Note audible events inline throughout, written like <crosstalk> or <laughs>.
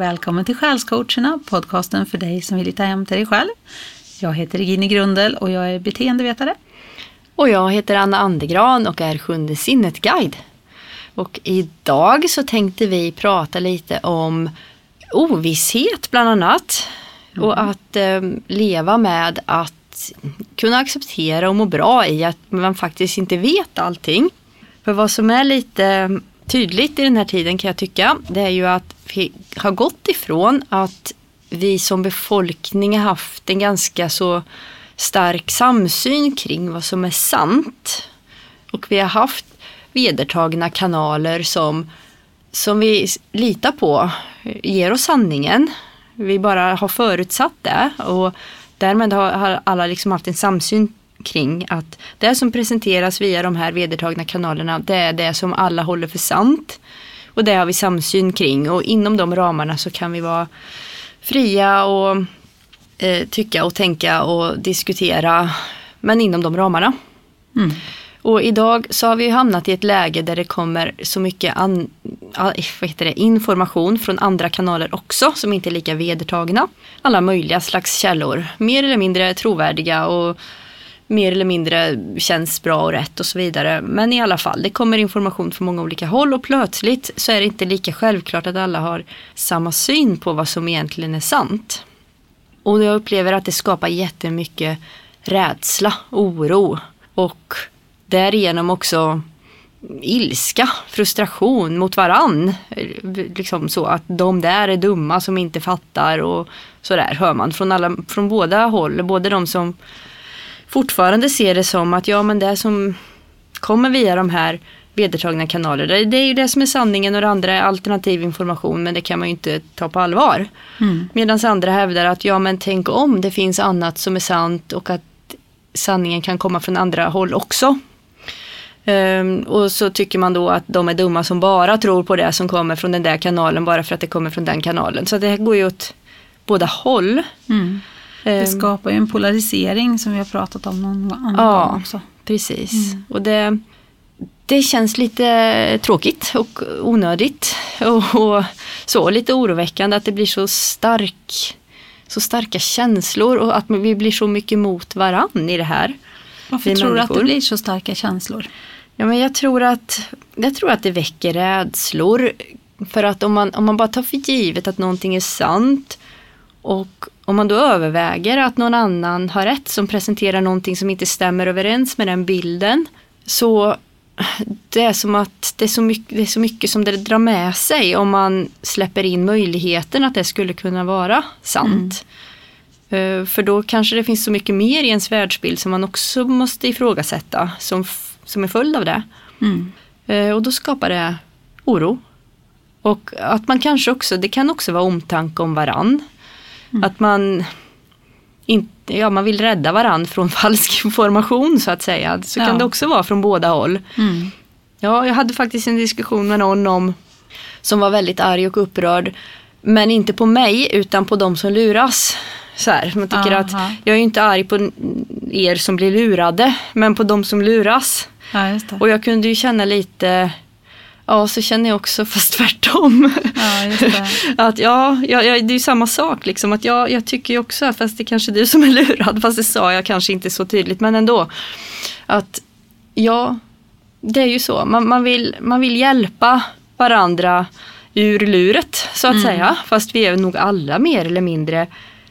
Välkommen till Själscoacherna, podcasten för dig som vill hitta hem till dig själv. Jag heter Regine Grundel och jag är beteendevetare. Och jag heter Anna Andegran och är Sjunde sinnet-guide. Och idag så tänkte vi prata lite om ovisshet bland annat. Mm. Och att eh, leva med att kunna acceptera och må bra i att man faktiskt inte vet allting. För vad som är lite tydligt i den här tiden kan jag tycka, det är ju att vi har gått ifrån att vi som befolkning har haft en ganska så stark samsyn kring vad som är sant. Och vi har haft vedertagna kanaler som, som vi litar på ger oss sanningen. Vi bara har förutsatt det och därmed har, har alla liksom haft en samsyn kring att det som presenteras via de här vedertagna kanalerna det är det som alla håller för sant. Och det har vi samsyn kring och inom de ramarna så kan vi vara fria och eh, tycka och tänka och diskutera men inom de ramarna. Mm. Och idag så har vi hamnat i ett läge där det kommer så mycket an, det, information från andra kanaler också som inte är lika vedertagna. Alla möjliga slags källor, mer eller mindre trovärdiga och mer eller mindre känns bra och rätt och så vidare. Men i alla fall, det kommer information från många olika håll och plötsligt så är det inte lika självklart att alla har samma syn på vad som egentligen är sant. Och jag upplever att det skapar jättemycket rädsla, oro och därigenom också ilska, frustration mot varann. Liksom så att de där är dumma som inte fattar och sådär hör man från, alla, från båda håll. Både de som fortfarande ser det som att ja men det som kommer via de här vedertagna kanaler. Det, är ju det som är sanningen och det andra är alternativ information men det kan man ju inte ta på allvar. Mm. Medan andra hävdar att ja men tänk om det finns annat som är sant och att sanningen kan komma från andra håll också. Um, och så tycker man då att de är dumma som bara tror på det som kommer från den där kanalen bara för att det kommer från den kanalen. Så det går ju åt båda håll. Mm. Det ehm. skapar ju en polarisering som vi har pratat om någon annan ja, gång också. Precis. Mm. Och det, det känns lite tråkigt och onödigt. Och, och, så lite oroväckande att det blir så stark så starka känslor och att vi blir så mycket mot varann i det här. Varför tror du att det blir så starka känslor? Ja, men jag, tror att, jag tror att det väcker rädslor. För att om man, om man bara tar för givet att någonting är sant och om man då överväger att någon annan har rätt som presenterar någonting som inte stämmer överens med den bilden. Så det är som att det är så mycket, det är så mycket som det drar med sig om man släpper in möjligheten att det skulle kunna vara sant. Mm. För då kanske det finns så mycket mer i ens världsbild som man också måste ifrågasätta som, som är följd av det. Mm. Eh, och då skapar det oro. Och att man kanske också, det kan också vara omtanke om varann. Mm. Att man inte, ja, man vill rädda varann från <laughs> falsk information så att säga. Så ja. kan det också vara från båda håll. Mm. Ja, jag hade faktiskt en diskussion med någon om som var väldigt arg och upprörd. Men inte på mig utan på de som luras. Så här, man tycker Aha. att jag är inte arg på er som blir lurade men på de som luras. Ja, och jag kunde ju känna lite Ja, så känner jag också <laughs> fast tvärtom. Ja, <laughs> att ja, ja, det är ju samma sak liksom. Att jag, jag tycker ju också, fast det är kanske är du som är <laughs> lurad, fast det sa jag kanske inte så tydligt, men ändå. Att ja, det är ju så. Man, man, vill, man vill hjälpa varandra ur luret så att mm. säga. Fast vi är nog alla mer eller mindre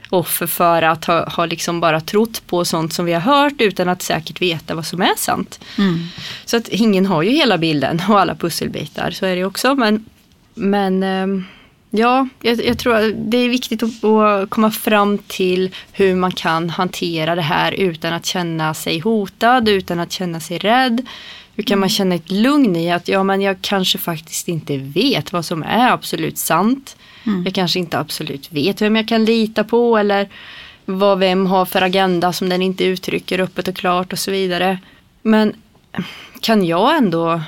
offer för att ha, ha liksom bara trott på sånt som vi har hört utan att säkert veta vad som är sant. Mm. Så att ingen har ju hela bilden och alla pusselbitar, så är det också. Men, men ehm, ja, jag, jag tror att det är viktigt att, att, komma fram till hur man kan hantera det här utan att känna sig hotad, utan att känna sig rädd. Hur kan man mm. känna ett lugn i att ja men jag kanske faktiskt inte vet vad som är absolut sant. Mm. Jag kanske inte absolut vet vem jag kan lita på eller vad vem har för agenda som den inte uttrycker öppet och klart och så vidare. Men kan jag ändå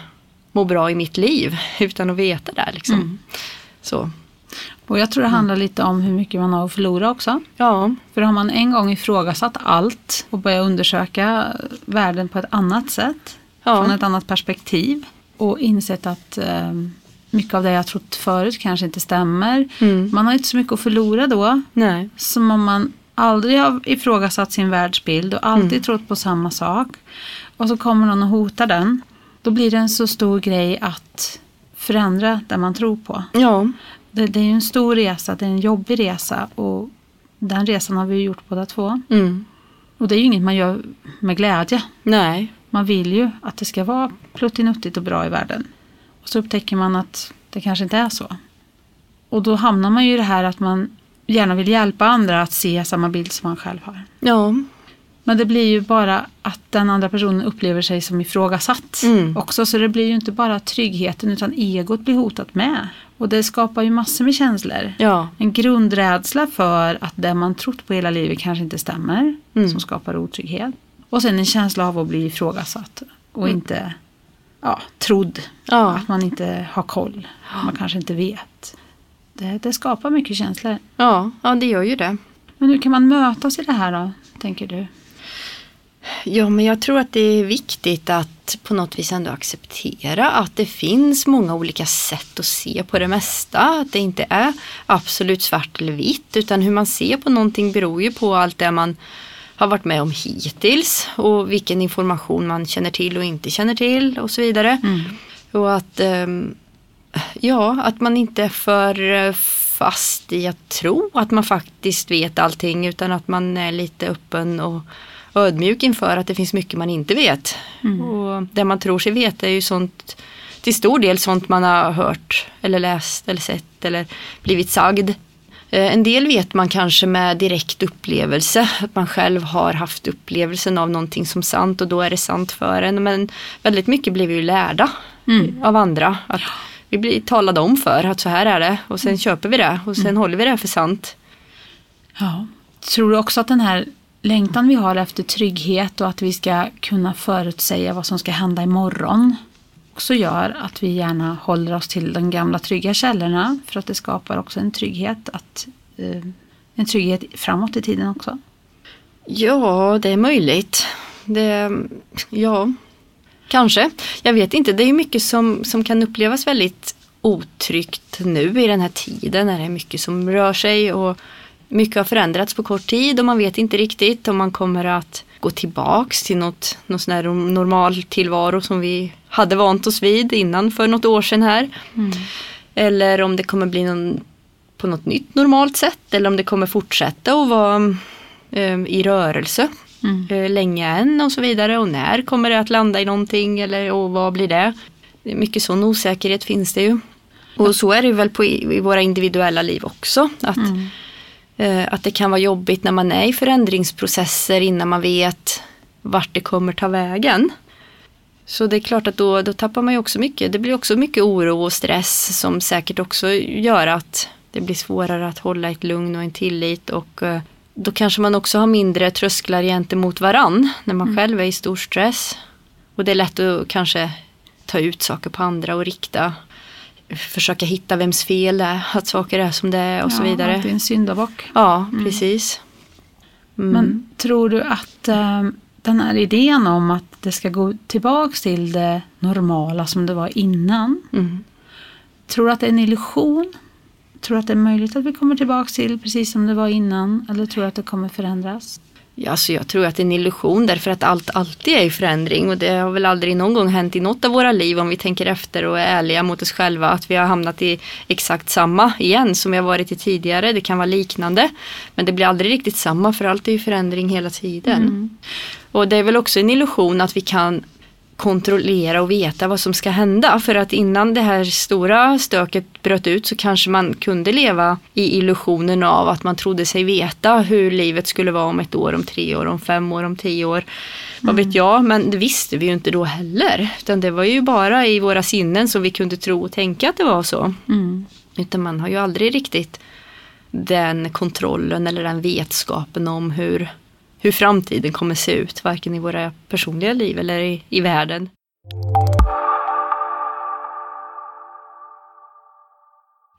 må bra i mitt liv utan att veta det? Liksom? Mm. Så. Och jag tror det handlar lite om hur mycket man har att förlora också. Ja. För har man en gång ifrågasatt allt och börjat undersöka världen på ett annat sätt, ja. från ett annat perspektiv och insett att eh, mycket av det jag trott förut kanske inte stämmer. Mm. Man har inte så mycket att förlora då. Nej. Som om man aldrig har ifrågasatt sin världsbild och alltid mm. trott på samma sak. Och så kommer någon och hotar den. Då blir det en så stor grej att förändra det man tror på. Ja. Det, det är ju en stor resa, det är en jobbig resa och den resan har vi gjort båda två. Mm. Och det är ju inget man gör med glädje. Nej. Man vill ju att det ska vara pluttinuttigt och bra i världen. Och så upptäcker man att det kanske inte är så. Och då hamnar man ju i det här att man gärna vill hjälpa andra att se samma bild som man själv har. Ja. Men det blir ju bara att den andra personen upplever sig som ifrågasatt mm. också. Så det blir ju inte bara tryggheten utan egot blir hotat med. Och det skapar ju massor med känslor. Ja. En grundrädsla för att det man trott på hela livet kanske inte stämmer. Mm. Som skapar otrygghet. Och sen en känsla av att bli ifrågasatt. Och mm. inte ja, trodd. Ja. Att man inte har koll. Man kanske inte vet. Det, det skapar mycket känslor. Ja, ja, det gör ju det. Men hur kan man mötas i det här då, tänker du? Ja, men jag tror att det är viktigt att på något vis ändå acceptera att det finns många olika sätt att se på det mesta. Att det inte är absolut svart eller vitt utan hur man ser på någonting beror ju på allt det man har varit med om hittills och vilken information man känner till och inte känner till och så vidare. Mm. Och att, ehm, ja, att man inte är för fast i att tro att man faktiskt vet allting utan att man är lite öppen och ödmjuk inför att det finns mycket man inte vet. Mm. Och det man tror sig veta är ju sånt till stor del sånt man har hört eller läst eller sett eller blivit sagd. Eh, en del vet man kanske med direkt upplevelse, att man själv har haft upplevelsen av någonting som sant och då är det sant för en. Men väldigt mycket blir vi ju lärda mm. av andra. Att vi blir talade om för att så här är det och sen mm. köper vi det och sen mm. håller vi det för sant. Ja. Tror du också att den här längtan vi har efter trygghet och att vi ska kunna förutsäga vad som ska hända imorgon också gör att vi gärna håller oss till de gamla trygga källorna för att det skapar också en trygghet, att, eh, en trygghet framåt i tiden också. Ja, det är möjligt. Det, ja, kanske. Jag vet inte, det är mycket som, som kan upplevas väldigt otryggt nu i den här tiden när det är mycket som rör sig och mycket har förändrats på kort tid och man vet inte riktigt om man kommer att gå tillbaks till något, något sån här normal tillvaro som vi hade vant oss vid innan för något år sedan här. Mm. Eller om det kommer bli någon, på något nytt normalt sätt eller om det kommer fortsätta att vara eh, i rörelse mm. eh, länge än och så vidare. Och när kommer det att landa i någonting eller och vad blir det? Mycket sån osäkerhet finns det ju. Och så är det väl på, i, i våra individuella liv också. Att mm. Eh, att det kan vara jobbigt när man är i förändringsprocesser innan man vet vart det kommer ta vägen. Så det är klart att då, då tappar man ju också mycket. Det blir också mycket oro och stress som säkert också gör att det blir svårare att hålla ett lugn och en tillit och eh, då kanske man också har mindre trösklar gentemot varann när man mm. själv är i stor stress. Och det är lätt att kanske ta ut saker på andra och rikta försöka hitta vems fel det är, att saker är som det är och ja, så vidare. Alltid en syndabock. Ja, mm. precis. Mm. Men tror du att äh, den här idén om att det ska gå tillbaks till det normala som det var innan. Mm. Tror du att det är en illusion? Tror du att det är möjligt att vi kommer tillbaks till precis som det var innan? Eller tror du att det kommer förändras? Ja, alltså jag tror att det är en illusion därför att allt alltid är i förändring och det har väl aldrig någon gång hänt i något av våra liv om vi tänker efter och är ärliga mot oss själva att vi har hamnat i exakt samma igen som vi har varit i tidigare. Det kan vara liknande men det blir aldrig riktigt samma för allt är i förändring hela tiden. Mm. Och det är väl också en illusion att vi kan kontrollera och veta vad som ska hända. För att innan det här stora stöket bröt ut så kanske man kunde leva i illusionen av att man trodde sig veta hur livet skulle vara om ett år, om tre år, om fem år, om tio år. Mm. Vad vet jag, men det visste vi ju inte då heller. Utan det var ju bara i våra sinnen som vi kunde tro och tänka att det var så. Mm. Utan man har ju aldrig riktigt den kontrollen eller den vetskapen om hur hur framtiden kommer se ut, varken i våra personliga liv eller i, i världen.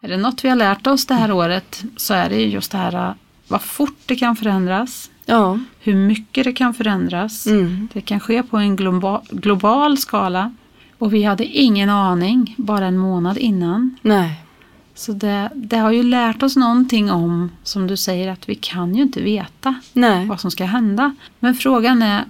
Är det något vi har lärt oss det här året så är det just det här vad fort det kan förändras. Ja. Hur mycket det kan förändras. Mm. Det kan ske på en global, global skala. Och vi hade ingen aning bara en månad innan. Nej. Så det, det har ju lärt oss någonting om, som du säger, att vi kan ju inte veta Nej. vad som ska hända. Men frågan är,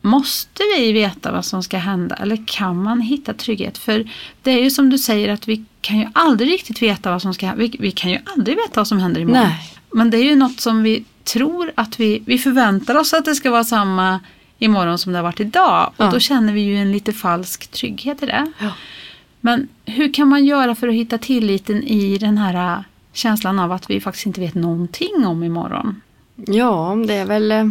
måste vi veta vad som ska hända eller kan man hitta trygghet? För det är ju som du säger att vi kan ju aldrig riktigt veta vad som ska hända. Vi, vi kan ju aldrig veta vad som händer imorgon. Nej. Men det är ju något som vi tror att vi, vi förväntar oss att det ska vara samma imorgon som det har varit idag. Och Ja. då känner vi ju en lite falsk trygghet i det. Ja. Men hur kan man göra för att hitta tilliten i den här äh, känslan av att vi faktiskt inte vet någonting om imorgon? Ja, det är väl... eh,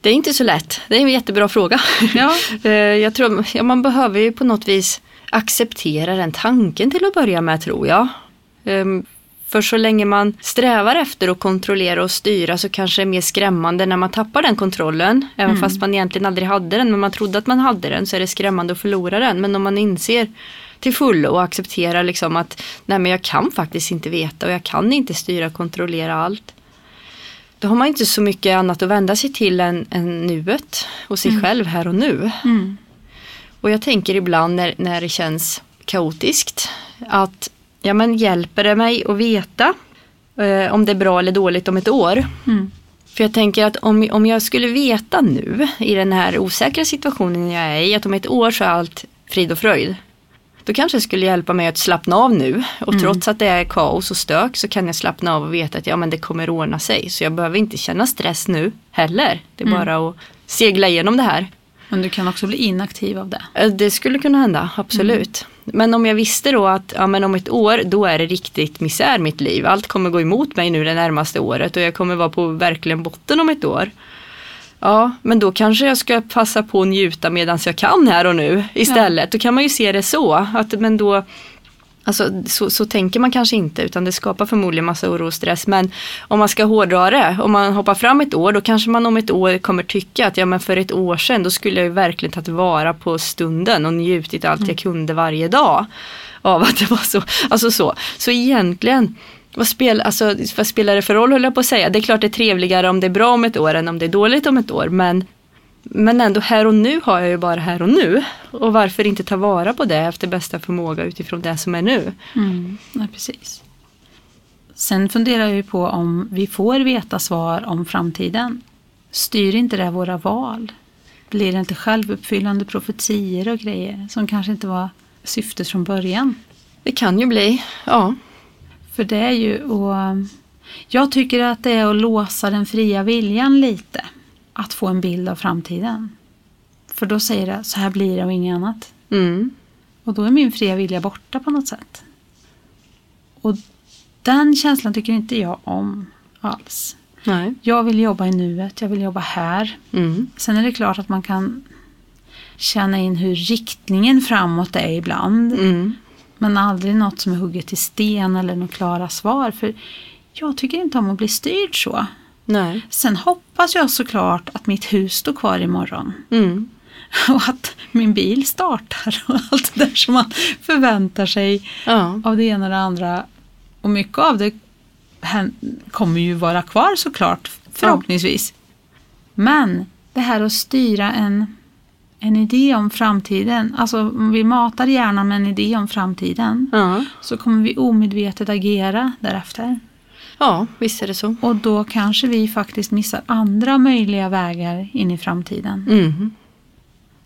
Det är inte så lätt. Det är en jättebra fråga. Ja. <laughs> Eh, Jag tror ja, man behöver ju på något vis acceptera den tanken till att börja med tror jag. För så länge man strävar efter att kontrollera och styra så kanske det är mer skrämmande när man tappar den kontrollen. Även fast man egentligen aldrig hade den men man trodde att man hade den så är det skrämmande att förlora den. Men om man inser till fullo och accepterar liksom att nej men jag kan faktiskt inte veta och jag kan inte styra och kontrollera allt. Då har man inte så mycket annat att vända sig till än, än nuet och sig själv här och nu. Mm. Och jag tänker ibland när, när det känns kaotiskt att ja men hjälper det mig att veta eh, om det är bra eller dåligt om ett år? Mm. För jag tänker att om, om jag skulle veta nu i den här osäkra situationen jag är i att om ett år så är allt frid och fröjd. Då kanske det skulle hjälpa mig att slappna av nu och trots att det är kaos och stök så kan jag slappna av och veta att ja men det kommer ordna sig. Så jag behöver inte känna stress nu heller. Det är bara att segla igenom det här. Men du kan också bli inaktiv av det. Eh, Det skulle kunna hända, absolut. Men om jag visste då att ja, men om ett år då är det riktigt misär mitt liv. Allt kommer gå emot mig nu det närmaste året och jag kommer vara på verkligen botten om ett år. Ja, men då kanske jag ska passa på att njuta medan jag kan här och nu istället. Då kan man ju se det så. Att, men då, Alltså så, så tänker man kanske inte utan det skapar förmodligen massa oro och stress. Men om man ska hårdra det, om man hoppar fram ett år då kanske man om ett år kommer tycka att ja men för ett år sedan då skulle jag ju verkligen tagit vara på stunden och njutit allt jag kunde varje dag. Av att det var så. Alltså så, så egentligen vad, spel, alltså, vad spelar det för roll höll jag på att säga. Det är klart det är trevligare om det är bra om ett år än om det är dåligt om ett år. Men men ändå här och nu har jag ju bara här och nu. Och varför inte ta vara på det efter bästa förmåga utifrån det som är nu. Mm. Ja, precis. Sen funderar jag ju på om vi får veta svar om framtiden. Styr inte det våra val? Blir det inte självuppfyllande profetier och grejer som kanske inte var syftet från början? Det kan ju bli, ja. För det är ju att... Jag tycker att det är att låsa den fria viljan lite. Att få en bild av framtiden. För då säger det så här blir det och inget annat. Mm. Och då är min fria vilja borta på något sätt. Och den känslan tycker inte jag om alls. Nej. Jag vill jobba i nuet, jag vill jobba här. Mm. Sen är det klart att man kan känna in hur riktningen framåt är ibland. Mm. Men aldrig något som är hugget i sten eller några klara svar. För jag tycker inte om att bli styrd så. Nej. Sen hoppas jag såklart att mitt hus står kvar imorgon. Mm. <laughs> Och att min bil startar <laughs> och allt det där som man förväntar sig Ja. av det ena och det andra. Och mycket av det kommer ju vara kvar såklart, förhoppningsvis. Men det här att styra en, en idé om framtiden, alltså om vi matar hjärnan med en idé om framtiden Ja. så kommer vi omedvetet agera därefter. Ja, visst är det så. Och då kanske vi faktiskt missar andra möjliga vägar in i framtiden. Mm.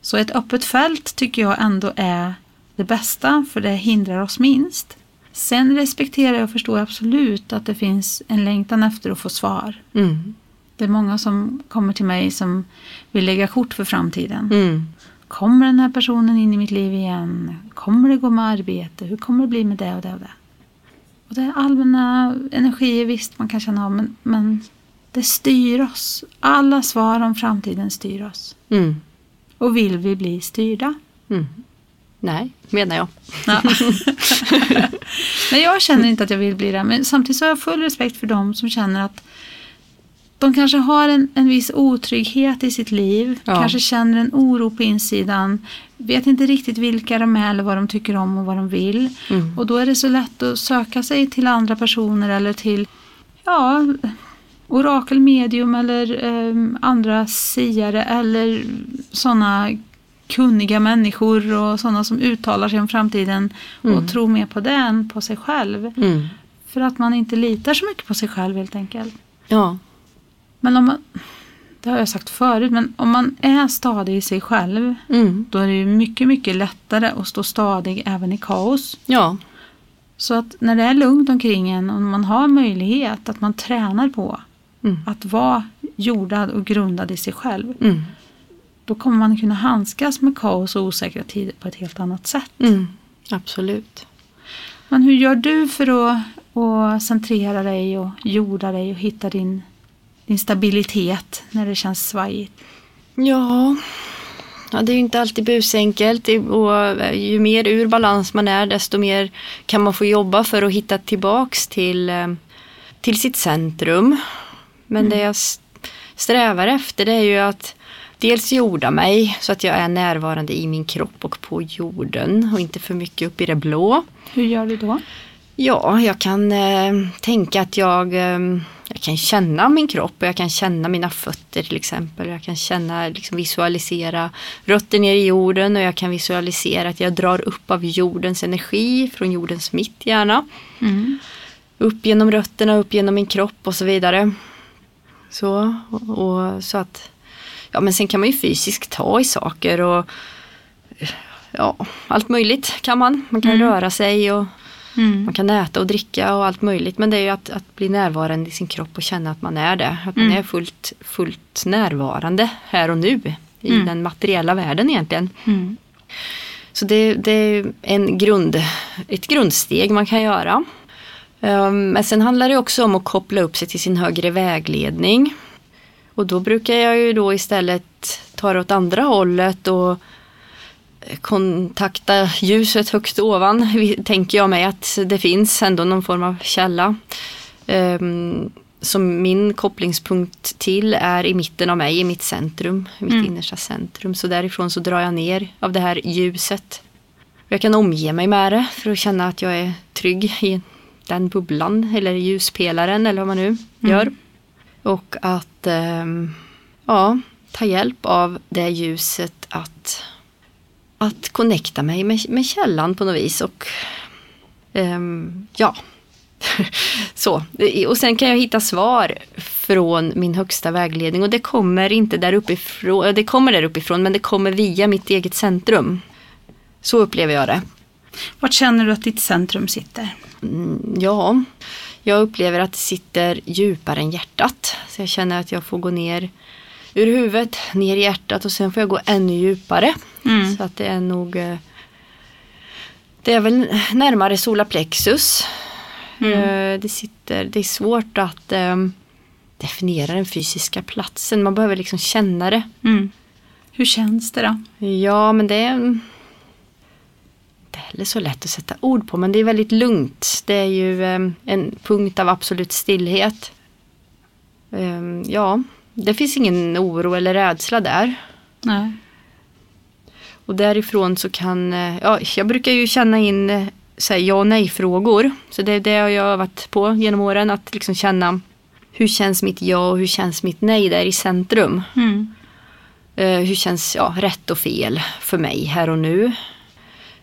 Så ett öppet fält tycker jag ändå är det bästa för det hindrar oss minst. Sen respekterar jag och förstår absolut att det finns en längtan efter att få svar. Mm. Det är många som kommer till mig som vill lägga kort för framtiden. Mm. Kommer den här personen in i mitt liv igen? Kommer det gå med arbete? Hur kommer det bli med det och det och det? Och det är allmänna energier visst man kan känna av men, men det styr oss. Alla svar om framtiden styr oss. Mm. Och vill vi bli styrda? Mm. Nej, menar jag. Ja. <laughs> Nej, jag känner inte att jag vill bli det. Men samtidigt så har jag full respekt för dem som känner att de kanske har en, en viss otrygghet i sitt liv. Ja. Kanske känner en oro på insidan. Vet inte riktigt vilka de är eller vad de tycker om och vad de vill. Mm. Och då är det så lätt att söka sig till andra personer eller till ja, orakelmedium eller eh, andra siare eller sådana kunniga människor och sådana som uttalar sig om framtiden Mm. och tror mer på det än på sig själv. Mm. För att man inte litar så mycket på sig själv helt enkelt. Ja. Men om man, det har jag sagt förut, men om man är stadig i sig själv Mm. då är det ju mycket, mycket lättare att stå stadig även i kaos. Ja. Så att när det är lugnt omkring en och man har möjlighet att man tränar på Mm. att vara jordad och grundad i sig själv. Mm. Då kommer man kunna handskas med kaos och osäkra tider på ett helt annat sätt. Mm. Absolut. Men hur gör du för att, att centrera dig och jorda dig och hitta din, din stabilitet när det känns svajigt? Ja. ja, det är ju inte alltid busenkelt och ju mer ur balans man är desto mer kan man få jobba för att hitta tillbaks till, eh, till sitt centrum. Men det jag strävar efter det är ju att dels jorda mig så att jag är närvarande i min kropp och på jorden och inte för mycket upp i det blå. Hur gör du då? Ja, jag kan eh, tänka att jag, eh, jag kan känna min kropp och jag kan känna mina fötter till exempel. Jag kan känna, liksom visualisera rötter ner i jorden och jag kan visualisera att jag drar upp av jordens energi från jordens mitt gärna. Mm. Upp genom rötterna, upp genom min kropp och så vidare. Så, och, och så att, ja men sen kan man ju fysiskt ta i saker och ja, allt möjligt kan man. Man kan Mm. röra sig och Mm. man kan äta och dricka och allt möjligt. Men det är ju att, att bli närvarande i sin kropp och känna att man är det. Att man Mm. är fullt, fullt närvarande här och nu. I Mm. den materiella världen egentligen. Mm. Så det, det är en grund, ett grundsteg man kan göra. Um, Men sen handlar det också om att koppla upp sig till sin högre vägledning. Och då brukar jag ju då istället ta det åt andra hållet och kontakta ljuset högst ovan. Tänker jag mig att det finns ändå någon form av källa. Um, som min kopplingspunkt till är i mitten av mig, i mitt centrum, i mitt Mm. innersta centrum. Så därifrån så drar jag ner av det här ljuset. Jag kan omge mig med det för att känna att jag är trygg i den bubblan eller ljuspelaren eller vad man nu gör. Och att ehm, ja, ta hjälp av det ljuset att, att connecta mig med, med källan på något vis. Och ehm, ja, <laughs> så. Och sen kan jag hitta svar från min högsta vägledning och det kommer inte där uppifrån, det kommer där uppifrån men det kommer via mitt eget centrum. Så upplever jag det. Vart känner du att ditt centrum sitter? Mm, ja, jag upplever att det sitter djupare än hjärtat. Så jag känner att jag får gå ner ur huvudet, ner i hjärtat och sen får jag gå ännu djupare. Mm. Så att det är nog eh, Det är väl närmare solarplexus. Mm. Eh, Det sitter, det är svårt att eh, definiera den fysiska platsen. Man behöver liksom känna det. Mm. Hur känns det då? Ja, men det är inte heller så lätt att sätta ord på, men det är väldigt lugnt. Det är ju en punkt av absolut stillhet. Ja, det finns ingen oro eller rädsla där. Nej. Och därifrån så kan, eh, ja, jag brukar ju känna in eh, så här, ja och nej frågor. Så det är det jag har övat på genom åren, att liksom känna hur känns mitt ja och hur känns mitt nej där i centrum. Mm. Eh, hur känns ja, rätt och fel för mig här och nu.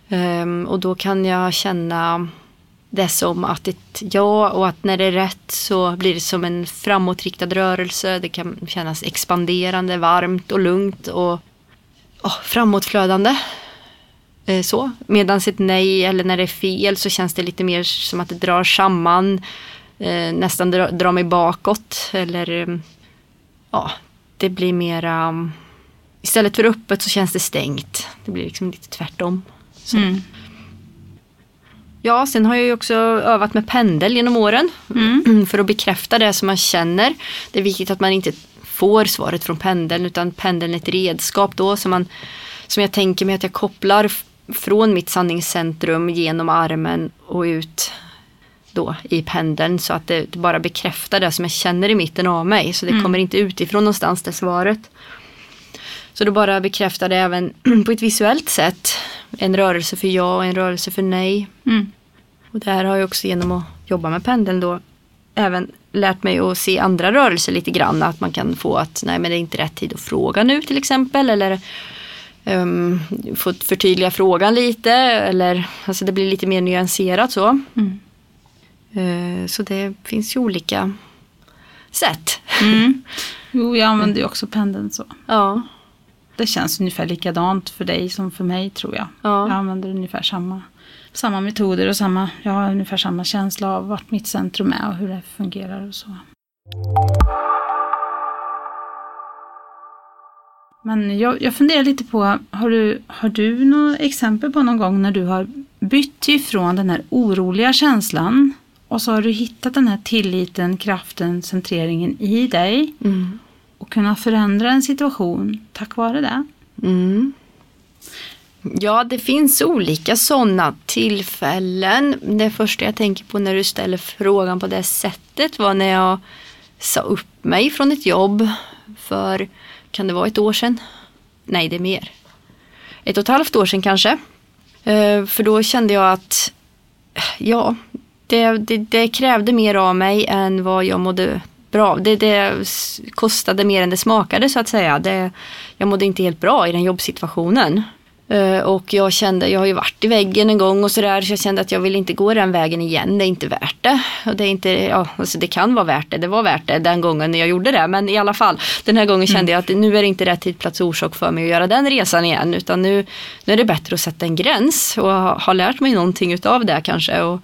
Ehm, och då kan jag känna det som att ett ja och att när det är rätt så blir det som en framåtriktad rörelse. Det kan kännas expanderande, varmt och lugnt och oh, framåtflödande. Eh, så. Medan ett nej eller när det är fel så känns det lite mer som att det drar samman. Eh, nästan dra, drar mig bakåt. Eller eh, det blir mera um, Istället för öppet så känns det stängt. Det blir liksom lite tvärtom. Mm. Ja, sen har jag ju också övat med pendel genom åren. Mm. <clears throat> För att bekräfta det som man känner. Det är viktigt att man inte får svaret från pendeln utan pendeln är ett redskap då som, man, som jag tänker mig att jag kopplar från mitt sanningscentrum genom armen och ut då i pendeln så att det bara bekräftar det som jag känner i mitten av mig. Så det Mm. kommer inte utifrån någonstans det svaret. Så då bara bekräftar det även <clears throat> på ett visuellt sätt. En rörelse för ja och en rörelse för nej. Mm. Och det här har jag också genom att jobba med pendeln då även lärt mig att se andra rörelser lite grann. Att man kan få att nej men det är inte rätt tid att fråga nu till exempel. Eller um, fått förtydliga frågan lite eller alltså det blir lite mer nyanserat så. Mm. Uh, så det finns ju olika sätt. Mm. <laughs> Jo, jag använder ju också pendeln så. Ja. Det känns ungefär likadant för dig som för mig tror jag. Ja. Jag använder ungefär samma, samma metoder och samma, jag har ungefär samma känsla av vart mitt centrum är och hur det fungerar och så. Men jag, jag funderar lite på, har du, har du några exempel på någon gång när du har bytt ifrån den här oroliga känslan och så har du hittat den här tilliten, kraften, centreringen i dig Mm. och kunnat förändra en situation tack vare det? Mm. Ja, det finns olika sådana tillfällen. Det första jag tänker på när du ställer frågan på det sättet var när jag sa upp mig från ett jobb för, kan det vara ett år sedan? Nej, det är mer. Ett och ett halvt år sedan kanske. Eh, för då kände jag att, ja, det, det, det krävde mer av mig än vad jag mådde bra av. Det, det kostade mer än det smakade så att säga. Det, jag mådde inte helt bra i den jobbsituationen. Eh, Och jag kände, jag har ju varit i väggen en gång och sådär så jag kände att jag vill inte gå den vägen igen. Det är inte värt det. Och det är inte, ja, alltså det kan vara värt det. Det var värt det den gången när jag gjorde det. Men i alla fall, den här gången kände jag att nu är det inte rätt tid, plats och orsak för mig att göra den resan igen. Utan nu, nu är det bättre att sätta en gräns och ha, ha lärt mig någonting utav det kanske. Och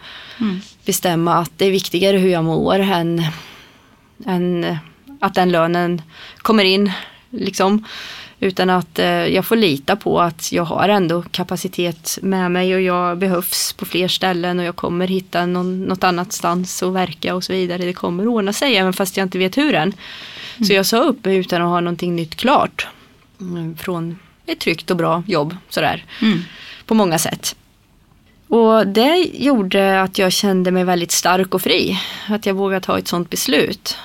bestämma att det är viktigare hur jag mår än, än att den lönen kommer in. Liksom. Utan att eh, jag får lita på att jag har ändå kapacitet med mig och jag behövs på fler ställen och jag kommer hitta någon, något annat stans att verka och så vidare. Det kommer ordna sig även fast jag inte vet hur än. Så jag sa upp mig utan att ha någonting nytt klart. Mm, Från ett tryggt och bra jobb sådär. Mm. På många sätt. Och det gjorde att jag kände mig väldigt stark och fri. Att jag vågade ta ett sånt beslut.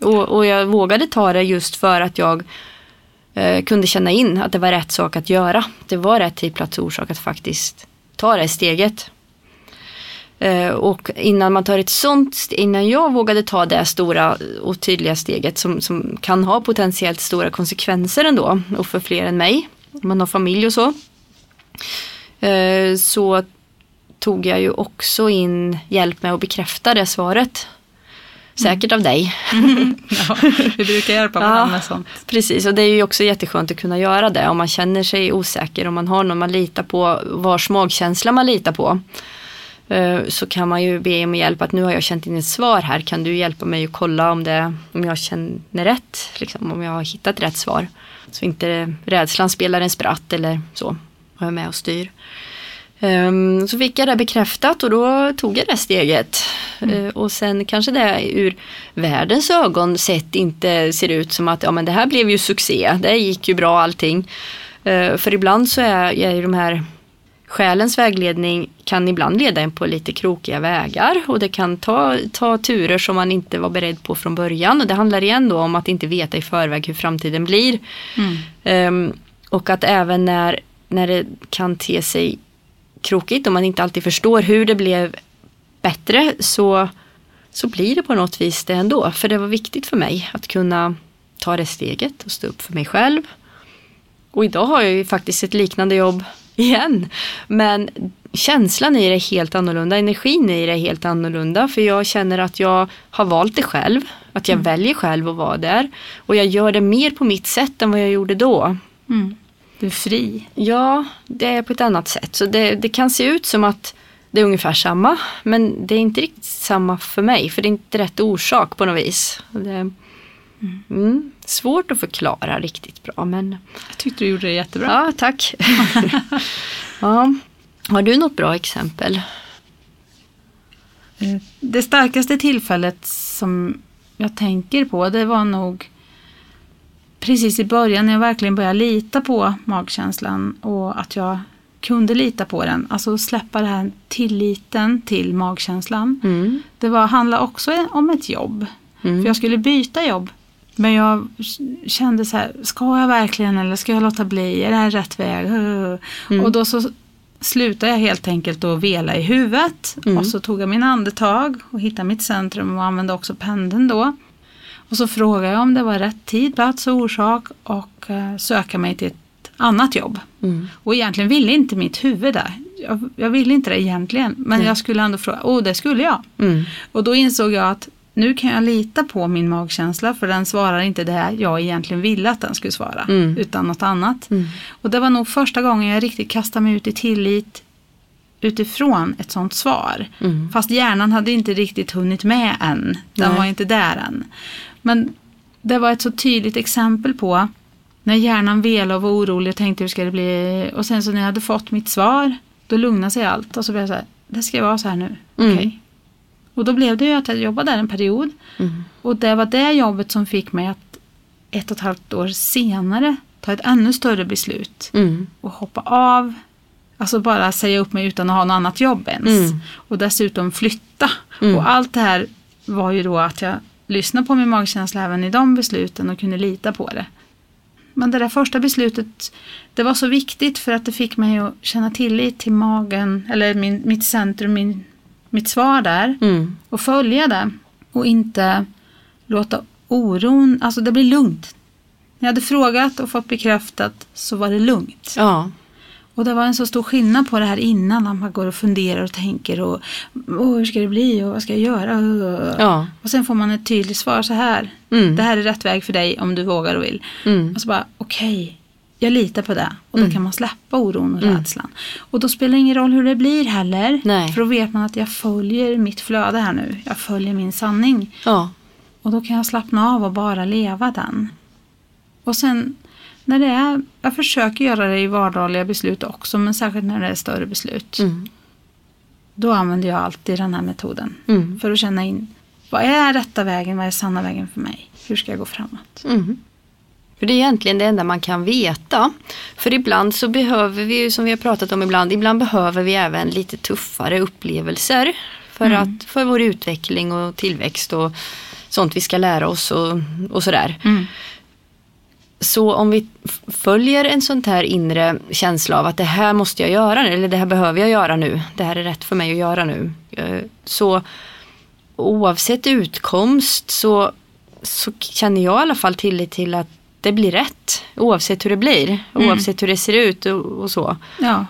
Och, och jag vågade ta det just för att jag eh, kunde känna in att det var rätt sak att göra. Det var rätt tid, plats och orsak att faktiskt ta det steget. Eh, och innan man tar ett sånt, innan jag vågade ta det stora och tydliga steget som, som kan ha potentiellt stora konsekvenser ändå och för fler än mig. Om man har familj och så. Eh, så tog jag ju också in hjälp med att bekräfta det svaret. Säkert av dig. <laughs> Ja, vi brukar hjälpa Ja. varandra med sånt. Precis, och det är ju också jätteskönt att kunna göra det om man känner sig osäker, om man har någon man litar på, vars magkänsla man litar på. Eh, Så kan man ju be om hjälp att nu har jag känt in ett svar här, kan du hjälpa mig att kolla om, det, om jag känner rätt, liksom, om jag har hittat rätt svar. Så inte rädslan spelar en spratt eller så, och är med och styr. Ehm, Så fick jag det bekräftat och då tog jag det steget. Eh, Och sen kanske det ur världens ögon sett inte ser ut som att ja, men det här blev ju succé, det gick ju bra allting. Eh, För ibland så är, är ju de här Själens vägledning kan ibland leda en på lite krokiga vägar och det kan ta, ta turer som man inte var beredd på från början. Och det handlar igen då om att inte veta i förväg hur framtiden blir. Mm. Ehm, och att även när, när det kan te sig krokigt och man inte alltid förstår hur det blev bättre så, så blir det på något vis det ändå. För det var viktigt för mig att kunna ta det steget och stå upp för mig själv. Och idag har jag ju faktiskt ett liknande jobb <laughs> igen. Men känslan i det är helt annorlunda, energin i det är helt annorlunda. För jag känner att jag har valt det själv. Att jag väljer själv att vara där. Och jag gör det mer på mitt sätt än vad jag gjorde då. Mm. Du är fri. Ja, det är på ett annat sätt. Så det, det kan se ut som att det är ungefär samma. Men det är inte riktigt samma för mig. För det är inte rätt orsak på något vis. Det, mm, svårt att förklara riktigt bra. Men Jag tyckte du gjorde det jättebra. ja, tack. <laughs> ja. Har du något bra exempel? Eh, Det starkaste tillfället som jag tänker på det var nog precis i början när jag verkligen började lita på magkänslan och att jag kunde lita på den. Alltså släppa den här tilliten till magkänslan. Mm. Det var, handlade också om ett jobb. Mm. För jag skulle byta jobb. Men jag kände så här, ska jag verkligen eller ska jag låta bli? Är det här rätt väg? Mm. Och då så slutade jag helt enkelt att vela i huvudet. Mm. Och så tog jag min andetag och hittade mitt centrum och använde också pendeln då. Och så frågade jag om det var rätt tid, plats och orsak och eh, söka mig till ett annat jobb. Mm. Och egentligen ville inte mitt huvud det. Jag, jag ville inte det egentligen. Men Nej. jag skulle ändå fråga, åh det skulle jag. Mm. Och då insåg jag att nu kan jag lita på min magkänsla för den svarar inte det jag egentligen ville att den skulle svara. Mm. Utan något annat. Mm. Och det var nog första gången jag riktigt kastade mig ut i tillit utifrån ett sånt svar. Mm. Fast hjärnan hade inte riktigt hunnit med än. Den Nej. var inte där än. Men det var ett så tydligt exempel på när hjärnan velade och var orolig och tänkte hur ska det bli. Och sen så när jag hade fått mitt svar då lugnade sig allt och så blev jag så här, det ska vara så här nu. Mm. Okej. Och då blev det ju att jag jobbade där en period. Mm. Och det var det jobbet som fick mig att ett och ett halvt år senare ta ett ännu större beslut Mm. och hoppa av. Alltså bara säga upp mig utan att ha något annat jobb ens. Mm. Och dessutom flytta. Mm. Och allt det här var ju då att jag lyssnade på min magkänsla även i de besluten och kunde lita på det. Men det där första beslutet, det var så viktigt för att det fick mig att känna tillit till magen, eller min, mitt centrum, min, mitt svar där. Mm. Och följa det. Och inte låta oron, alltså det blir lugnt. När jag hade frågat och fått bekräftat så var det lugnt. Ja. Och det var en så stor skillnad på det här innan. När man går och funderar och tänker och Åh, hur ska det bli och vad ska jag göra? Ja. Och sen får man ett tydligt svar så här. Mm. Det här är rätt väg för dig om du vågar och vill. Mm. Och så bara okej, jag litar på det. Och då Mm. kan man släppa oron och Mm. rädslan. Och då spelar det ingen roll hur det blir heller. Nej. För då vet man att jag följer mitt flöde här nu. Jag följer min sanning. Ja. Och då kan jag slappna av och bara leva den. Och sen när det är, jag försöker göra det i vardagliga beslut också, men särskilt när det är större beslut. Mm. Då använder jag alltid den här metoden. Mm. För att känna in, vad är rätta vägen, vad är sanna vägen för mig? Hur ska jag gå framåt? Mm. För det är egentligen det enda man kan veta. För ibland så behöver vi ju, som vi har pratat om ibland, ibland behöver vi även lite tuffare upplevelser. För, Mm. att, för vår utveckling och tillväxt och sånt vi ska lära oss och, och sådär. Mm. Så om vi följer en sån här inre känsla av att det här måste jag göra eller det här behöver jag göra nu, det här är rätt för mig att göra nu. eh, Så oavsett utkomst så, så känner jag i alla fall tillit till att det blir rätt. Oavsett hur det blir, Mm. oavsett hur det ser ut och, och så. Ja,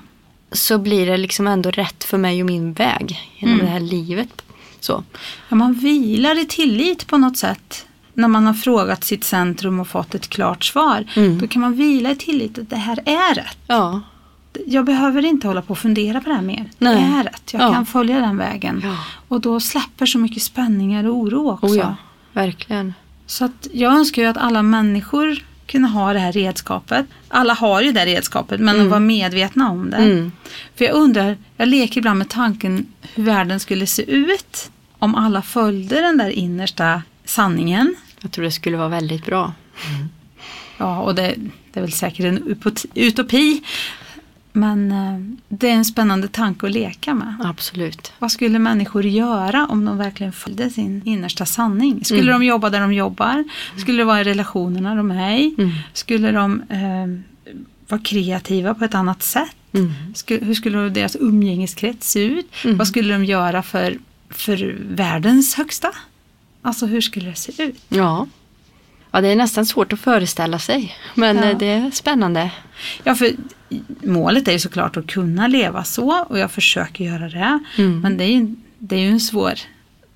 Så blir det liksom ändå rätt för mig och min väg genom Mm. det här livet. Så. ja, man vilar i tillit på något sätt. När man har frågat sitt centrum och fått ett klart svar. Mm. Då kan man vila i tillit att det här är rätt. Ja. Jag behöver inte hålla på och fundera på det här mer. Nej. Det är rätt. Jag Ja. kan följa den vägen. Ja. Och då släpper så mycket spänningar och oro också. Oh ja, verkligen. Så att jag önskar ju att alla människor kunde ha det här redskapet. Alla har ju det redskapet men Mm. att vara medvetna om det. Mm. För jag undrar, jag leker ibland med tanken hur världen skulle se ut om alla följde den där innersta sanningen. Jag tror det skulle vara väldigt bra. Ja, och det, det är väl säkert en utopi. Men eh, det är en spännande tanke att leka med. Absolut. Vad skulle människor göra om de verkligen följde sin innersta sanning? Skulle Mm. de jobba där de jobbar? Skulle det vara i relationerna de är i? Mm. Skulle de eh, vara kreativa på ett annat sätt? Mm. Sku- hur skulle deras umgängeskrets se ut? Mm. Vad skulle de göra för, för världens högsta? Alltså hur skulle det se ut? Ja. ja, det är nästan svårt att föreställa sig. Men Ja. eh, det är spännande. Ja, för målet är ju såklart att kunna leva så och jag försöker göra det. Mm. Men det är ju, det är ju en svår,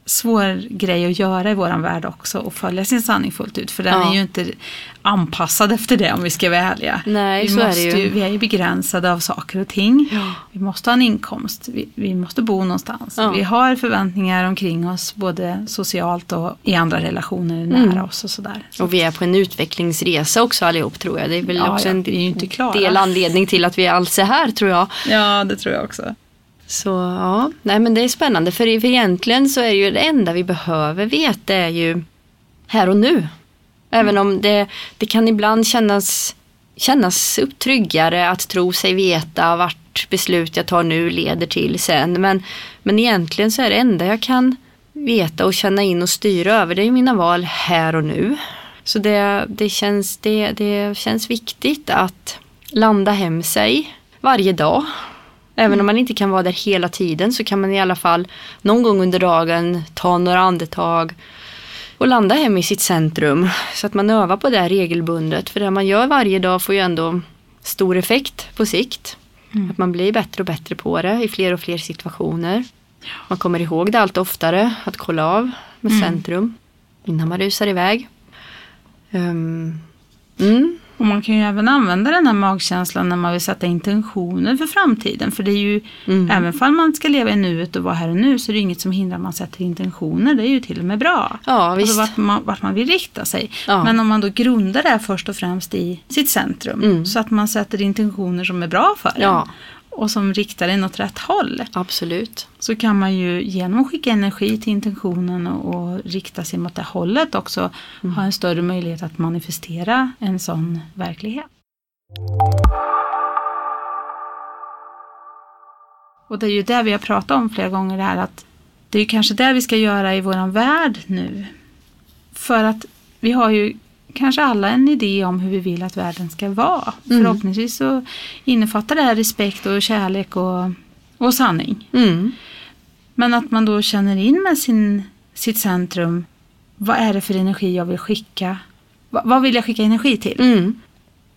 svår grej att göra i våran värld också och följa sin sanning fullt ut. För den Ja. är ju inte anpassad efter det om vi ska vara ärliga. Nej, vi, så är måste ju. vi är ju begränsade av saker och ting. Ja. Vi måste ha en inkomst, vi, vi måste bo någonstans. Ja. Vi har förväntningar omkring oss både socialt och i andra relationer nära Mm. oss och sådär. Och vi är på en utvecklingsresa också allihop tror jag. Det är väl också en del anledning till att vi alls är här tror jag. Ja, det tror jag också. Så ja, nej men det är spännande för, för egentligen så är ju det enda vi behöver veta är ju här och nu. Även om det, det kan ibland kännas, kännas upp tryggare att tro sig veta vart beslut jag tar nu leder till sen. Men, men egentligen så är det enda jag kan veta och känna in och styra över det är ju mina val här och nu. Så det, det, känns, det, det känns viktigt att landa hem sig varje dag. Även om man inte kan vara där hela tiden så kan man i alla fall någon gång under dagen ta några andetag och landa hem i sitt centrum. Så att man övar på det här regelbundet. För det man gör varje dag får ju ändå stor effekt på sikt. Mm. Att man blir bättre och bättre på det i fler och fler situationer. Man kommer ihåg det allt oftare, att kolla av med Mm. centrum innan man rusar iväg. Ehm, mm, Och man kan ju även använda den här magkänslan när man vill sätta intentioner för framtiden. För det är ju, Mm. även om man ska leva i nuet och vara här och nu, så är det inget som hindrar att man sätter intentioner. Det är ju till och med bra. Ja, visst. Alltså vart man, vart man vill rikta sig. Ja. Men om man då grundar det här först och främst i sitt centrum. Mm. Så att man sätter intentioner som är bra för Ja. en. Och som riktar en åt rätt håll. Absolut. Så kan man ju genom att skicka energi till intentionen och, och rikta sig mot det hållet också Mm. ha en större möjlighet att manifestera en sån verklighet. Och det är ju det vi har pratat om flera gånger här att det är ju kanske det vi ska göra i våran värld nu. För att vi har ju kanske alla en idé om hur vi vill att världen ska vara. Mm. Förhoppningsvis så innefattar det här respekt och kärlek och, och sanning. Mm. Men att man då känner in med sin, sitt centrum. Vad är det för energi jag vill skicka? Va, vad vill jag skicka energi till? Mm.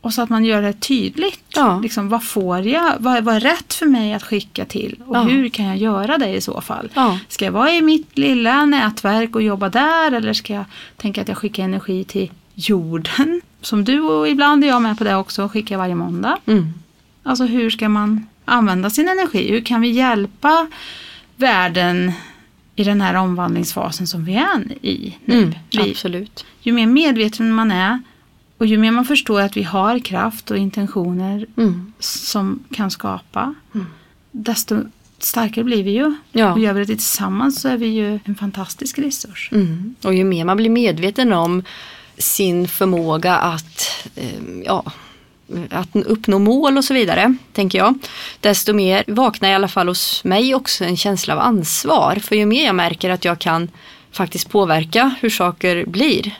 Och så att man gör det tydligt. Ja. Liksom, vad får jag? Vad, vad är rätt för mig att skicka till? Och Ja. hur kan jag göra det i så fall? Ja. Ska jag vara i mitt lilla nätverk och jobba där? Eller ska jag tänka att jag skickar energi till jorden? Som du och ibland är jag med på det också. Skickar varje måndag. Mm. Alltså hur ska man använda sin energi? Hur kan vi hjälpa världen i den här omvandlingsfasen som vi är i nu? Mm. Vi, Absolut. ju mer medveten man är och ju mer man förstår att vi har kraft och intentioner Mm. som kan skapa, desto starkare blir vi ju. Ja. Och gör vi det tillsammans så är vi ju en fantastisk resurs. Mm. Och ju mer man blir medveten om sin förmåga att, eh, ja, att uppnå mål och så vidare, tänker jag. Desto mer vaknar i alla fall hos mig också en känsla av ansvar. För ju mer jag märker att jag kan faktiskt påverka hur saker blir,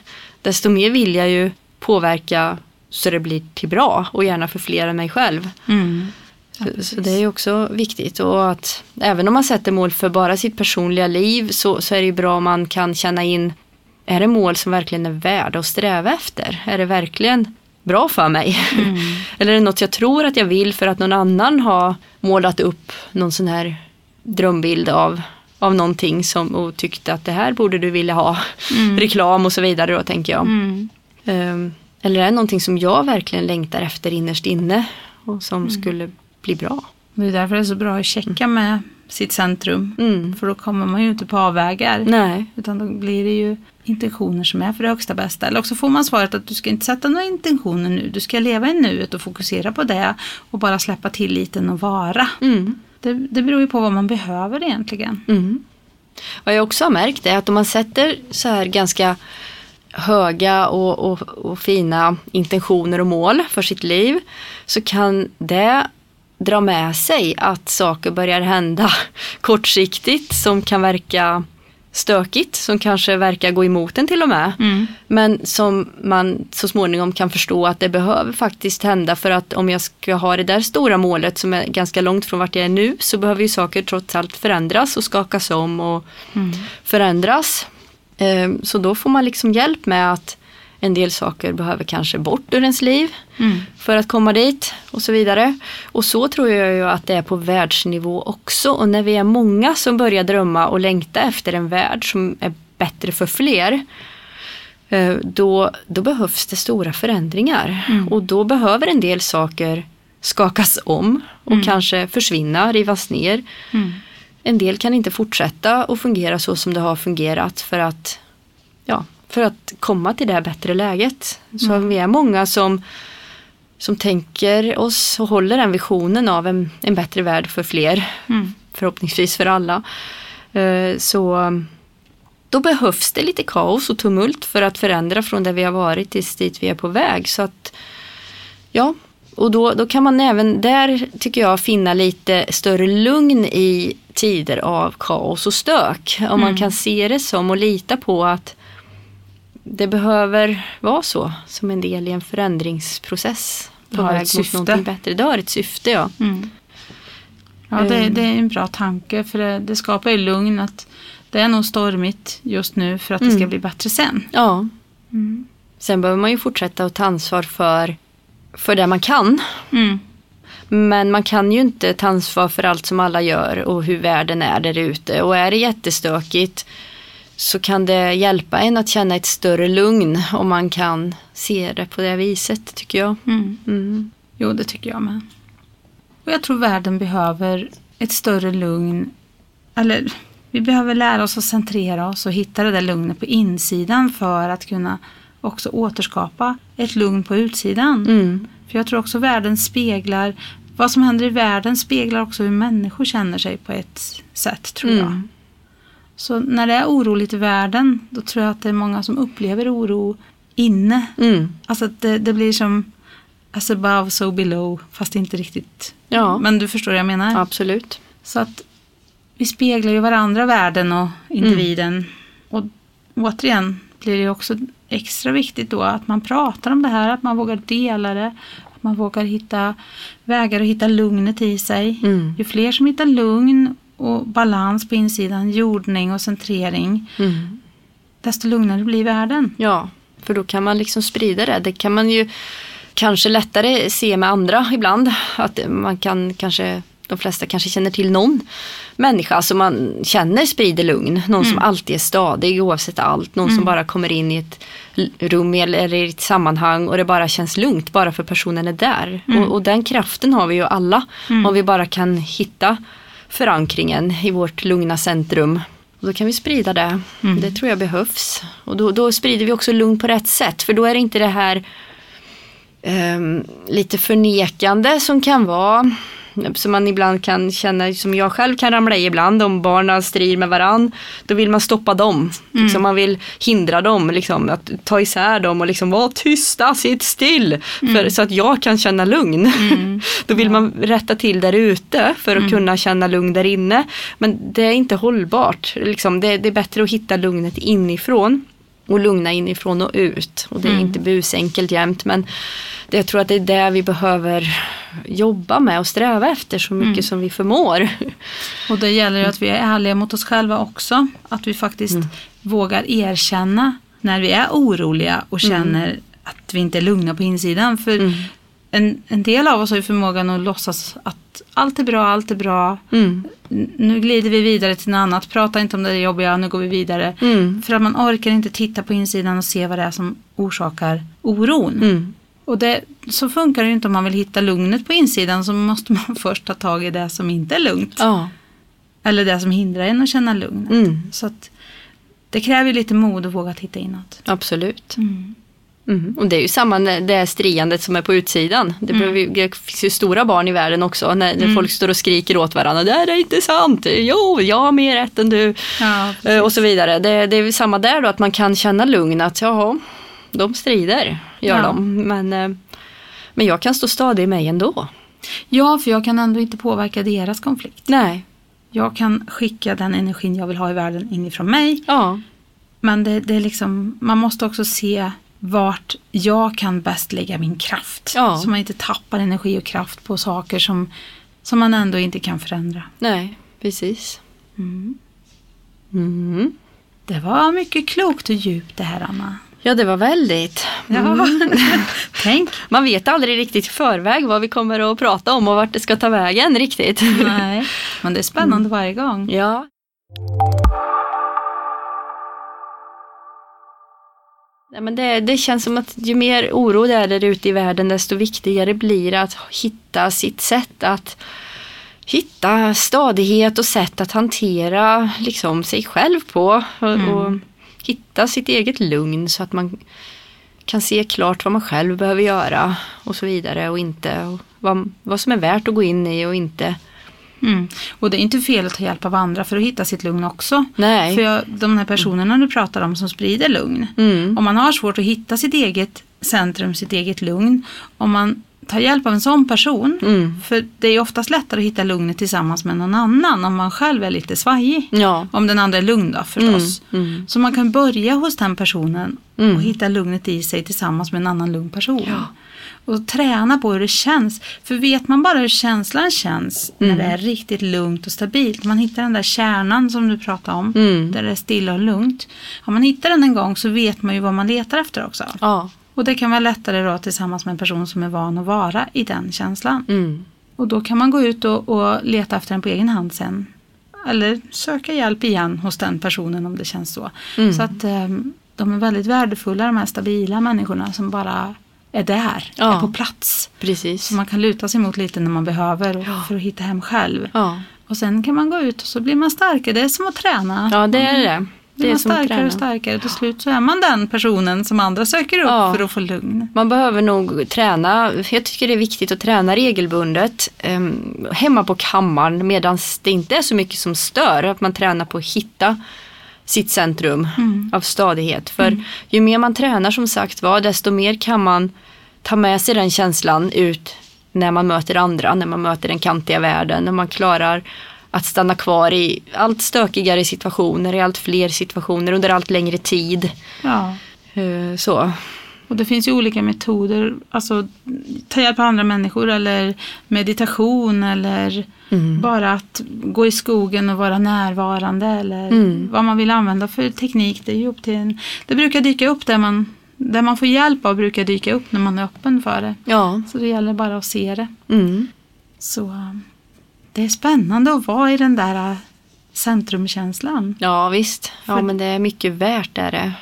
desto mer vill jag ju påverka så det blir till bra och gärna för fler än mig själv. Mm. Ja, Så, det är också viktigt och att även om man sätter mål för bara sitt personliga liv så, så är det ju bra om man kan känna in är det mål som verkligen är värda att sträva efter? Är det verkligen bra för mig? Mm. <laughs> Eller är det något jag tror att jag vill för att någon annan har målat upp någon sån här drömbild av, av någonting som, och tyckte att det här borde du vilja ha. Mm. <laughs> Reklam och så vidare då tänker jag. Mm. Ehm, eller är det någonting som jag verkligen längtar efter innerst inne och som Mm. skulle bli bra? Det är därför det är så bra att checka med sitt centrum. Mm. För då kommer man ju inte på avvägar. Nej. Utan då blir det ju intentioner som är för det högsta bästa. Eller också får man svaret att du ska inte sätta några intentioner nu. Du ska leva i nuet och fokusera på det. Och bara släppa tilliten och vara. Mm. Det, det beror ju på vad man behöver egentligen. Mm. Vad jag också har märkt är att om man sätter så här ganska höga och, och, och fina intentioner och mål för sitt liv så kan det dra med sig att saker börjar hända <laughs> kortsiktigt som kan verka stökigt, som kanske verkar gå emot en till och med. Mm. Men som man så småningom kan förstå att det behöver faktiskt hända för att om jag ska ha det där stora målet som är ganska långt från vart jag är nu så behöver ju saker trots allt förändras och skakas om och Mm. förändras. Eh, Så då får man liksom hjälp med att en del saker behöver kanske bort ur ens liv Mm. för att komma dit och så vidare. Och så tror jag ju att det är på världsnivå också. Och när vi är många som börjar drömma och längta efter en värld som är bättre för fler. eh, Då, då behövs det stora förändringar. Mm. Och då behöver en del saker skakas om och Mm. kanske försvinna, rivas ner. Mm. En del kan inte fortsätta att fungera så som det har fungerat för att, ja, för att komma till det här bättre läget. Så Mm. vi är många som, som tänker oss och håller den visionen av en, en bättre värld för fler, Mm. förhoppningsvis för alla. Eh, Så då behövs det lite kaos och tumult för att förändra från där vi har varit tills dit vi är på väg. Så att, ja, och då, då kan man även där tycker jag finna lite större lugn i tider av kaos och stök. Om man Mm. kan se det som och lita på att det behöver vara så som en del i en förändringsprocess. På väg mot syfte. någonting bättre. Det har ett syfte ja. Mm. Ja, det, Mm. det är en bra tanke för det, det skapar ju lugn att det är nog stormigt just nu för att det ska Mm. bli bättre sen. Ja, Mm. Sen behöver man ju fortsätta att ta ansvar för för det man kan. Mm. Men man kan ju inte ta ansvar för allt som alla gör och hur världen är där ute. Och är det jättestökigt så kan det hjälpa en att känna ett större lugn om man kan se det på det viset tycker jag. Mm. Mm. Jo, det tycker jag med. Och jag tror världen behöver ett större lugn. Eller vi behöver lära oss att centrera oss och hitta det där lugnet på insidan för att kunna också återskapa ett lugn på utsidan. Mm. För jag tror också världen speglar, vad som händer i världen speglar också hur människor känner sig på ett sätt tror jag. Mm. Så när det är oroligt i världen då tror jag att det är många som upplever oro inne. Mm. Alltså att det, det blir som as above so below fast inte riktigt. Ja, Men du förstår vad jag menar. absolut. Så att vi speglar ju varandra, världen och individen. Och återigen blir det också extra viktigt då att man pratar om det här, att man vågar dela det. Att man vågar hitta vägar att hitta lugnet i sig. Mm. Ju fler som hittar lugn och balans på insidan, jordning och centrering, Mm. desto lugnare blir världen. Ja, för då kan man liksom sprida det. Det kan man ju kanske lättare se med andra ibland. Att man kan kanske, de flesta kanske känner till någon människa som man känner sprider lugn. Någon som alltid är stadig oavsett allt. Någon som bara kommer in i ett rum eller i ett sammanhang och det bara känns lugnt bara för personen är där. Och, och den kraften har vi ju alla. Om vi bara kan hitta förankringen i vårt lugna centrum. Och då kan vi sprida det. Det tror jag behövs. Och då, då sprider vi också lugn på rätt sätt. För då är det inte det här ehm, lite förnekande som kan vara som man ibland kan känna, som jag själv kan ramla i ibland om barnen strider med varann. Då vill man stoppa dem. Liksom man vill hindra dem, liksom, att ta isär dem och liksom vara tysta, sitt still. För, så att jag kan känna lugn. <laughs> då vill man rätta till där ute för att kunna känna lugn där inne. Men det är inte hållbart. Liksom, det, det är bättre att hitta lugnet inifrån och lugna inifrån och ut. Och det är inte busenkelt jämt men jag tror att det är det vi behöver jobba med och sträva efter så mycket som vi förmår. Och det gäller att vi är ärliga mot oss själva också. Att vi faktiskt vågar erkänna när vi är oroliga och känner att vi inte är lugna på insidan. För en, en del av oss har ju förmågan att låtsas att allt är bra, allt är bra. Mm. Nu glider vi vidare till något annat. Prata inte om det jobbiga, nu går vi vidare. Mm. För att man orkar inte titta på insidan och se vad det är som orsakar oron. Mm. Och det, så funkar det ju inte om man vill hitta lugnet på insidan så måste man <laughs> först ta tag i det som inte är lugnt. Ja. Eller det som hindrar en att känna lugn. Mm. Så att det kräver lite mod att våga titta inåt. Absolut. Mm. Mm. Och det är ju samma det är skriandet som är på utsidan. Det, behöver, ju- det finns ju stora barn i världen också när, när folk står och skriker åt varandra. Det här är inte sant. Jo, jag har mer rätt än du. Ja, Eh, och så vidare. Det, det är samma där då att man kan känna lugn att jaha, de strider, gör Ja. de. Men, eh, men jag kan stå stadig i mig ändå. ja, för jag kan ändå inte påverka deras konflikt. Nej. Jag kan skicka den energin jag vill ha i världen inifrån mig. Ja. Men det, det är liksom, man måste också se vart jag kan bäst lägga min kraft. Ja. Så man inte tappar energi och kraft på saker som, som man ändå inte kan förändra. Nej, precis. Mm. Mm. Det var mycket klokt och djupt det här Anna. Ja, det var väldigt. Ja. <laughs> Tänk. Man vet aldrig riktigt i förväg vad vi kommer att prata om och vart det ska ta vägen riktigt. Nej, men det är spännande varje gång. Ja. Nej, men det, det känns som att ju mer oro det är där ute i världen desto viktigare blir det att hitta sitt sätt att hitta stadighet och sätt att hantera liksom, sig själv på och, och hitta sitt eget lugn så att man kan se klart vad man själv behöver göra och så vidare och inte och vad, vad som är värt att gå in i och inte. Mm. Och det är inte fel att ta hjälp av andra för att hitta sitt lugn också. Nej. För jag, de här personerna du pratar om som sprider lugn. Mm. Om man har svårt att hitta sitt eget centrum, sitt eget lugn. Om man tar hjälp av en sån person. Mm. För det är oftast lättare att hitta lugnet tillsammans med någon annan om man själv är lite svajig. Ja. Om den andra är lugn då förstås. Mm, mm. Så man kan börja hos den personen Mm. och hitta lugnet i sig tillsammans med en annan lugn person. Ja. Och träna på hur det känns. För vet man bara hur känslan känns när Mm. det är riktigt lugnt och stabilt. Man hittar den där kärnan som du pratade om. Mm. Där det är stilla och lugnt. Om man hittar den en gång så vet man ju vad man letar efter också. Ja. Och det kan vara lättare då tillsammans med en person som är van att vara i den känslan. Mm. Och då kan man gå ut och, och leta efter den på egen hand sen. Eller söka hjälp igen hos den personen om det känns så. Mm. Så att eh, de är väldigt värdefulla de här stabila människorna som bara är där, Ja. är på plats. Precis. Som man kan luta sig mot lite när man behöver och Ja. för att hitta hem själv. Ja. Och sen kan man gå ut och så blir man starkare. Det är som att träna. ja, det är det. Blir Det är man som starkare och starkare. Till slut så är man den personen som andra söker upp Ja. för att få lugn. Man behöver nog träna, jag tycker det är viktigt att träna regelbundet em, hemma på kammaren medan det inte är så mycket som stör. Att man tränar på att hitta sitt centrum Mm. av stadighet. För ju mer man tränar som sagt var desto mer kan man ta med sig den känslan ut när man möter andra, när man möter den kantiga världen, när man klarar att stanna kvar i allt stökigare situationer, i allt fler situationer under allt längre tid. Ja. Eh, Så. Och det finns ju olika metoder. Alltså ta hjälp av andra människor eller meditation eller Mm. bara att gå i skogen och vara närvarande eller Mm. vad man vill använda för teknik. Det är ju upp till en, Det brukar dyka upp där man, där man får hjälp av brukar dyka upp när man är öppen för det. Ja. Så det gäller bara att se det. Mm. Så det är spännande att vara i den där uh, centrumkänslan. Ja visst, ja men det är mycket värt är det.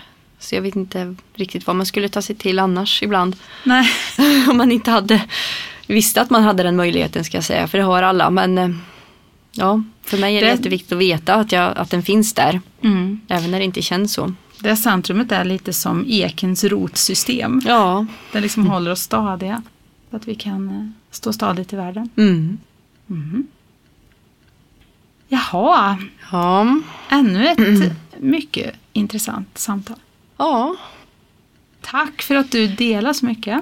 Så jag vet inte riktigt vad man skulle ta sig till annars ibland. Nej. <laughs> Om man inte hade visste att man hade den möjligheten ska jag säga, för det har alla. Men eh, ja, för mig är det, Det- jätteviktigt att veta att, jag, att den finns där. Mm. Även när det inte känns så. Det centrumet är lite som ekens rotsystem. Ja. Det liksom håller oss stadiga. Så att vi kan eh, stå stadigt i världen. Mm. Mm. Jaha, Ja. ännu ett mycket intressant samtal. Ja. Tack för att du delar så mycket.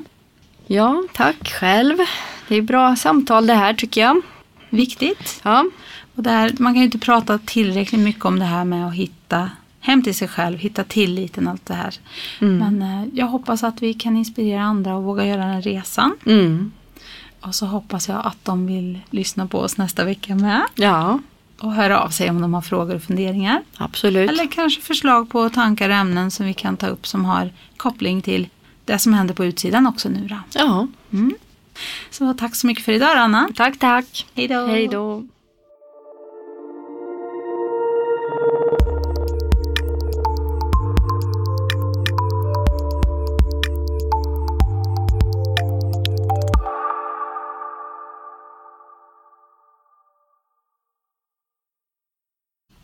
Ja, tack själv. Det är bra samtal det här tycker jag. Viktigt. Ja. Och där, man kan ju inte prata tillräckligt mycket om det här med att hitta hem till sig själv, hitta tilliten och allt det här. Mm. Men eh, jag hoppas att vi kan inspirera andra och våga göra den resan. Mm. Och så hoppas jag att de vill lyssna på oss nästa vecka med. Ja, Och höra av sig om de har frågor och funderingar. absolut. Eller kanske förslag på tankar och ämnen som vi kan ta upp som har koppling till det som händer på utsidan också nu då. Ja, Så tack så mycket för idag Anna. tack tack. Hej då.